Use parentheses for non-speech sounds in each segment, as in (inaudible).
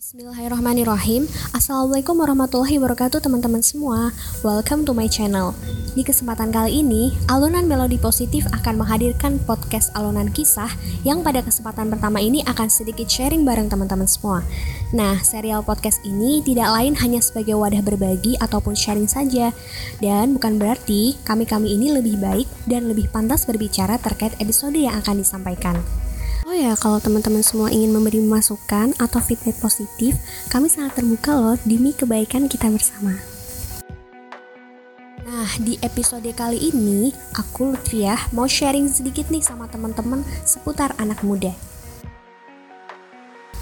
Bismillahirrahmanirrahim. Assalamualaikum warahmatullahi wabarakatuh teman-teman semua. Welcome to my channel. Di kesempatan kali ini Alunan Melodi Positif akan menghadirkan podcast Alunan Kisah Yang pada kesempatan pertama ini akan sedikit sharing bareng teman-teman semua. Nah, serial podcast ini tidak lain hanya sebagai wadah berbagi ataupun sharing saja. Dan bukan berarti kami-kami ini lebih baik dan lebih pantas berbicara terkait episode yang akan disampaikan Oh ya, kalau teman-teman semua ingin memberi masukan atau feedback positif, kami sangat terbuka loh demi kebaikan kita bersama. Nah, di episode kali ini, aku Lutfiah mau sharing sedikit nih sama teman-teman seputar anak muda.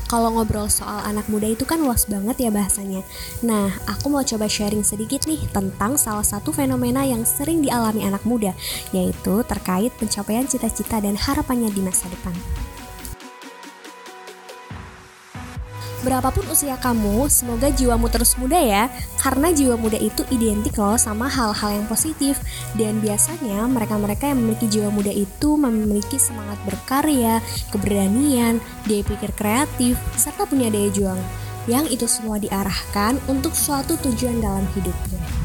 Kalau ngobrol soal anak muda itu kan luas banget ya bahasanya. Nah, aku mau coba sharing sedikit nih tentang salah satu fenomena yang sering dialami anak muda, yaitu terkait pencapaian cita-cita dan harapannya di masa depan. Berapapun usia kamu, semoga jiwamu terus muda ya, karena jiwa muda itu identik loh sama hal-hal yang positif. Dan biasanya mereka-mereka yang memiliki jiwa muda itu memiliki semangat berkarya, keberanian, daya pikir kreatif, serta punya daya juang. Yang itu semua diarahkan untuk suatu tujuan dalam hidupnya.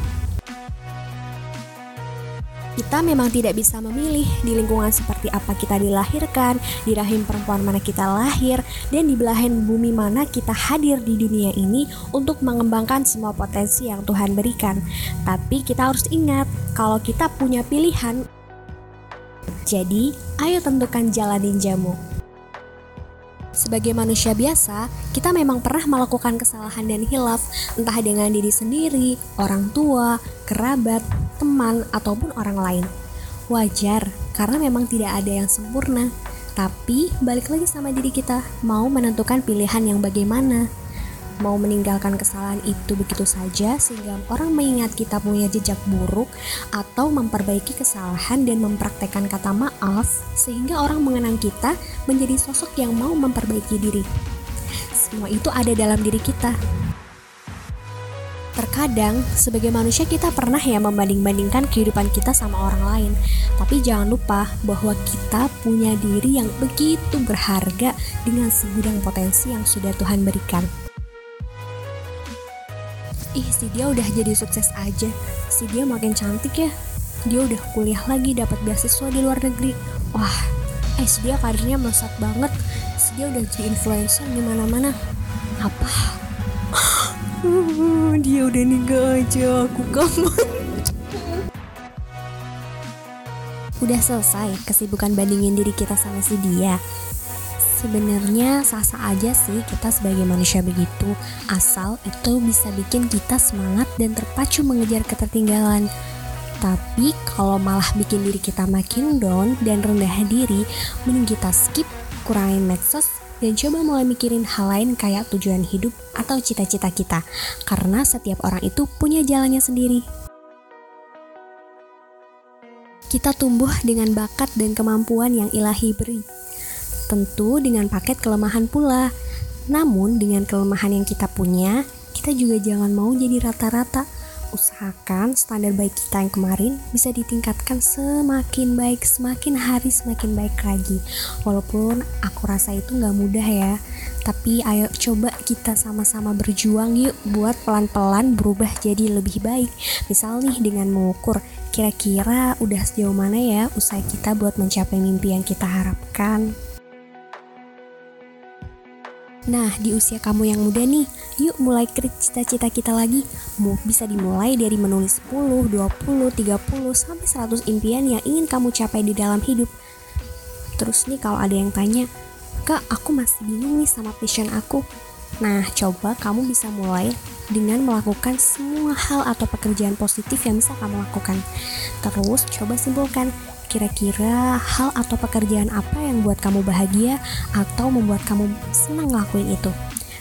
Kita memang tidak bisa memilih di lingkungan seperti apa kita dilahirkan, di rahim perempuan mana kita lahir, dan di belahan bumi mana kita hadir di dunia ini untuk mengembangkan semua potensi yang Tuhan berikan. Tapi kita harus ingat, kalau kita punya pilihan, jadi ayo tentukan jalan ninjamu. Sebagai manusia biasa, kita memang pernah melakukan kesalahan dan hilaf, entah dengan diri sendiri, orang tua, kerabat, teman, ataupun orang lain. Wajar, karena memang tidak ada yang sempurna. Tapi, balik lagi sama diri kita, mau menentukan pilihan yang bagaimana mau meninggalkan kesalahan itu begitu saja sehingga orang mengingat kita punya jejak buruk atau memperbaiki kesalahan dan mempraktekkan kata maaf sehingga orang mengenang kita menjadi sosok yang mau memperbaiki diri. Semua itu ada dalam diri kita. Terkadang, sebagai manusia kita pernah ya membanding-bandingkan kehidupan kita sama orang lain. Tapi jangan lupa bahwa kita punya diri yang begitu berharga dengan segudang potensi yang sudah Tuhan berikan ih si dia udah jadi sukses aja. Si dia makin cantik ya. Dia udah kuliah lagi dapat beasiswa di luar negeri. Wah eh si dia karirnya melesat banget. Si dia udah jadi influencer di mana-mana. Apa? (laughs) Dia udah nikah aja aku kangen udah selesai kesibukan bandingin diri kita sama si dia sebenarnya sah-sah aja sih kita sebagai manusia begitu. Asal itu bisa bikin kita semangat dan terpacu mengejar ketertinggalan. Tapi kalau malah bikin diri kita makin down dan rendah diri mending kita skip kurangin medsos dan coba mulai mikirin hal lain kayak tujuan hidup atau cita-cita kita. Karena setiap orang itu punya jalannya sendiri. Kita tumbuh dengan bakat dan kemampuan yang ilahi beri tentu dengan paket kelemahan pula. Namun dengan kelemahan yang kita punya, kita juga jangan mau jadi rata-rata. Usahakan standar baik kita yang kemarin bisa ditingkatkan semakin baik, semakin hari semakin baik lagi. Walaupun aku rasa itu nggak mudah ya, tapi ayo coba kita sama-sama berjuang yuk buat pelan-pelan berubah jadi lebih baik. Misal nih dengan mengukur kira-kira udah sejauh mana ya usaha kita buat mencapai mimpi yang kita harapkan. Nah, di usia kamu yang muda nih, yuk mulai cita-cita kita lagi. Mau bisa dimulai dari menulis 10, 20, 30, sampai 100 impian yang ingin kamu capai di dalam hidup. Terus nih kalau ada yang tanya, Kak, aku masih bingung nih sama passion aku. Nah, coba kamu bisa mulai dengan melakukan semua hal atau pekerjaan positif yang bisa kamu lakukan. Terus, coba simpulkan Kira-kira hal atau pekerjaan apa yang buat kamu bahagia atau membuat kamu senang ngelakuin itu?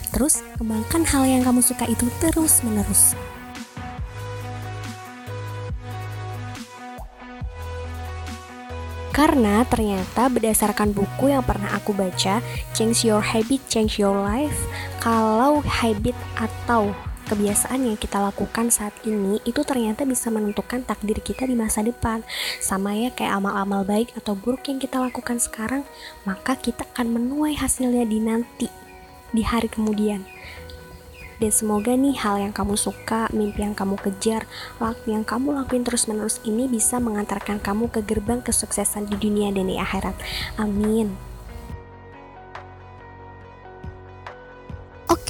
Terus, kembangkan hal yang kamu suka itu terus-menerus. Karena ternyata berdasarkan buku yang pernah aku baca, Change Your Habit, Change Your Life, kalau habit atau kebiasaan yang kita lakukan saat ini itu ternyata bisa menentukan takdir kita di masa depan. Sama ya kayak amal-amal baik atau buruk yang kita lakukan sekarang, maka kita akan menuai hasilnya di nanti. di hari kemudian. Dan semoga nih hal yang kamu suka, mimpi yang kamu kejar, waktu yang kamu lakuin terus-menerus ini bisa mengantarkan kamu ke gerbang kesuksesan di dunia dan di akhirat. Amin.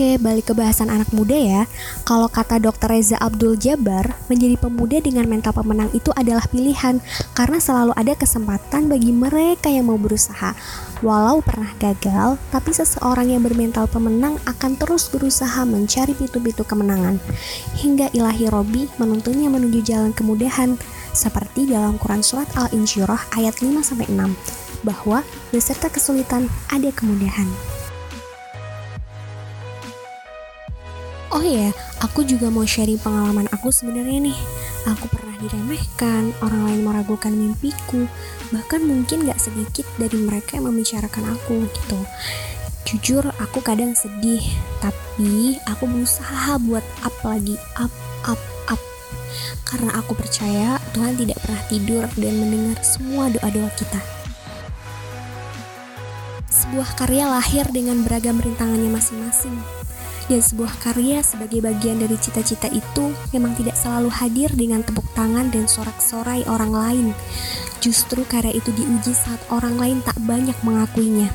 Oke, balik ke bahasan anak muda ya. Kalau kata Dr. Reza Abdul Jabar, menjadi pemuda dengan mental pemenang itu adalah pilihan karena selalu ada kesempatan bagi mereka yang mau berusaha. Walau pernah gagal, tapi seseorang yang bermental pemenang akan terus berusaha mencari pintu-pintu kemenangan. Hingga ilahi Robi menuntunnya menuju jalan kemudahan, seperti dalam Quran Surat Al-Insyirah ayat 5-6, bahwa beserta kesulitan ada kemudahan. Oh iya, aku juga mau sharing pengalaman aku sebenarnya nih. Aku pernah diremehkan, orang lain meragukan mimpiku, bahkan mungkin gak sedikit dari mereka yang membicarakan aku gitu. Jujur, aku kadang sedih, tapi aku berusaha buat up lagi, up, up, up. Karena aku percaya Tuhan tidak pernah tidur dan mendengar semua doa-doa kita. Sebuah karya lahir dengan beragam rintangannya masing-masing dan sebuah karya sebagai bagian dari cita-cita itu memang tidak selalu hadir dengan tepuk tangan dan sorak-sorai orang lain. Justru karya itu diuji saat orang lain tak banyak mengakuinya.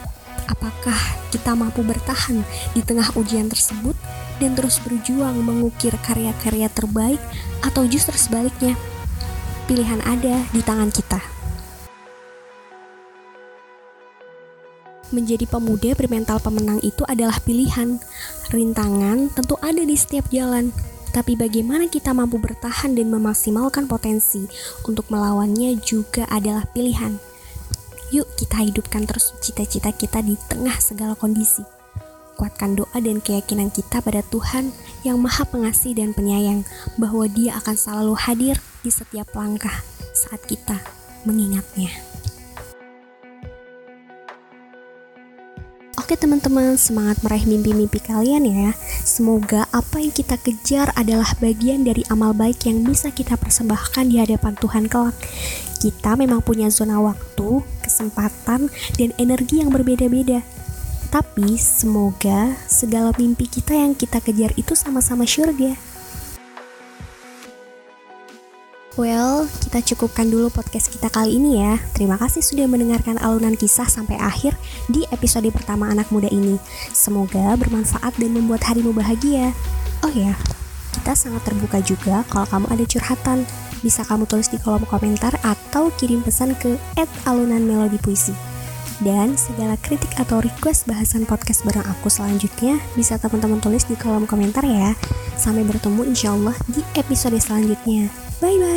Apakah kita mampu bertahan di tengah ujian tersebut dan terus berjuang mengukir karya-karya terbaik atau justru sebaliknya? Pilihan ada di tangan kita. Menjadi pemuda bermental pemenang itu adalah pilihan. Rintangan tentu ada di setiap jalan, tapi bagaimana kita mampu bertahan dan memaksimalkan potensi untuk melawannya juga adalah pilihan. Yuk kita hidupkan terus cita-cita kita di tengah segala kondisi. Kuatkan doa dan keyakinan kita pada Tuhan yang maha pengasih dan penyayang bahwa dia akan selalu hadir di setiap langkah saat kita mengingatnya. Oke teman-teman, semangat meraih mimpi-mimpi kalian ya. Semoga apa yang kita kejar adalah bagian dari amal baik yang bisa kita persembahkan di hadapan Tuhan kelak. Kita memang punya zona waktu, kesempatan, dan energi yang berbeda-beda. Tapi semoga segala mimpi kita yang kita kejar itu sama-sama surga. Well, kita cukupkan dulu podcast kita kali ini ya. Terima kasih sudah mendengarkan alunan kisah sampai akhir di episode pertama anak muda ini. Semoga bermanfaat dan membuat harimu bahagia. Oh ya, kita sangat terbuka juga kalau kamu ada curhatan. Bisa kamu tulis di kolom komentar atau kirim pesan ke @alunanmelodipuisi. Dan segala kritik atau request bahasan podcast bareng aku selanjutnya bisa teman-teman tulis di kolom komentar ya. Sampai bertemu insya Allah di episode selanjutnya. Bye bye.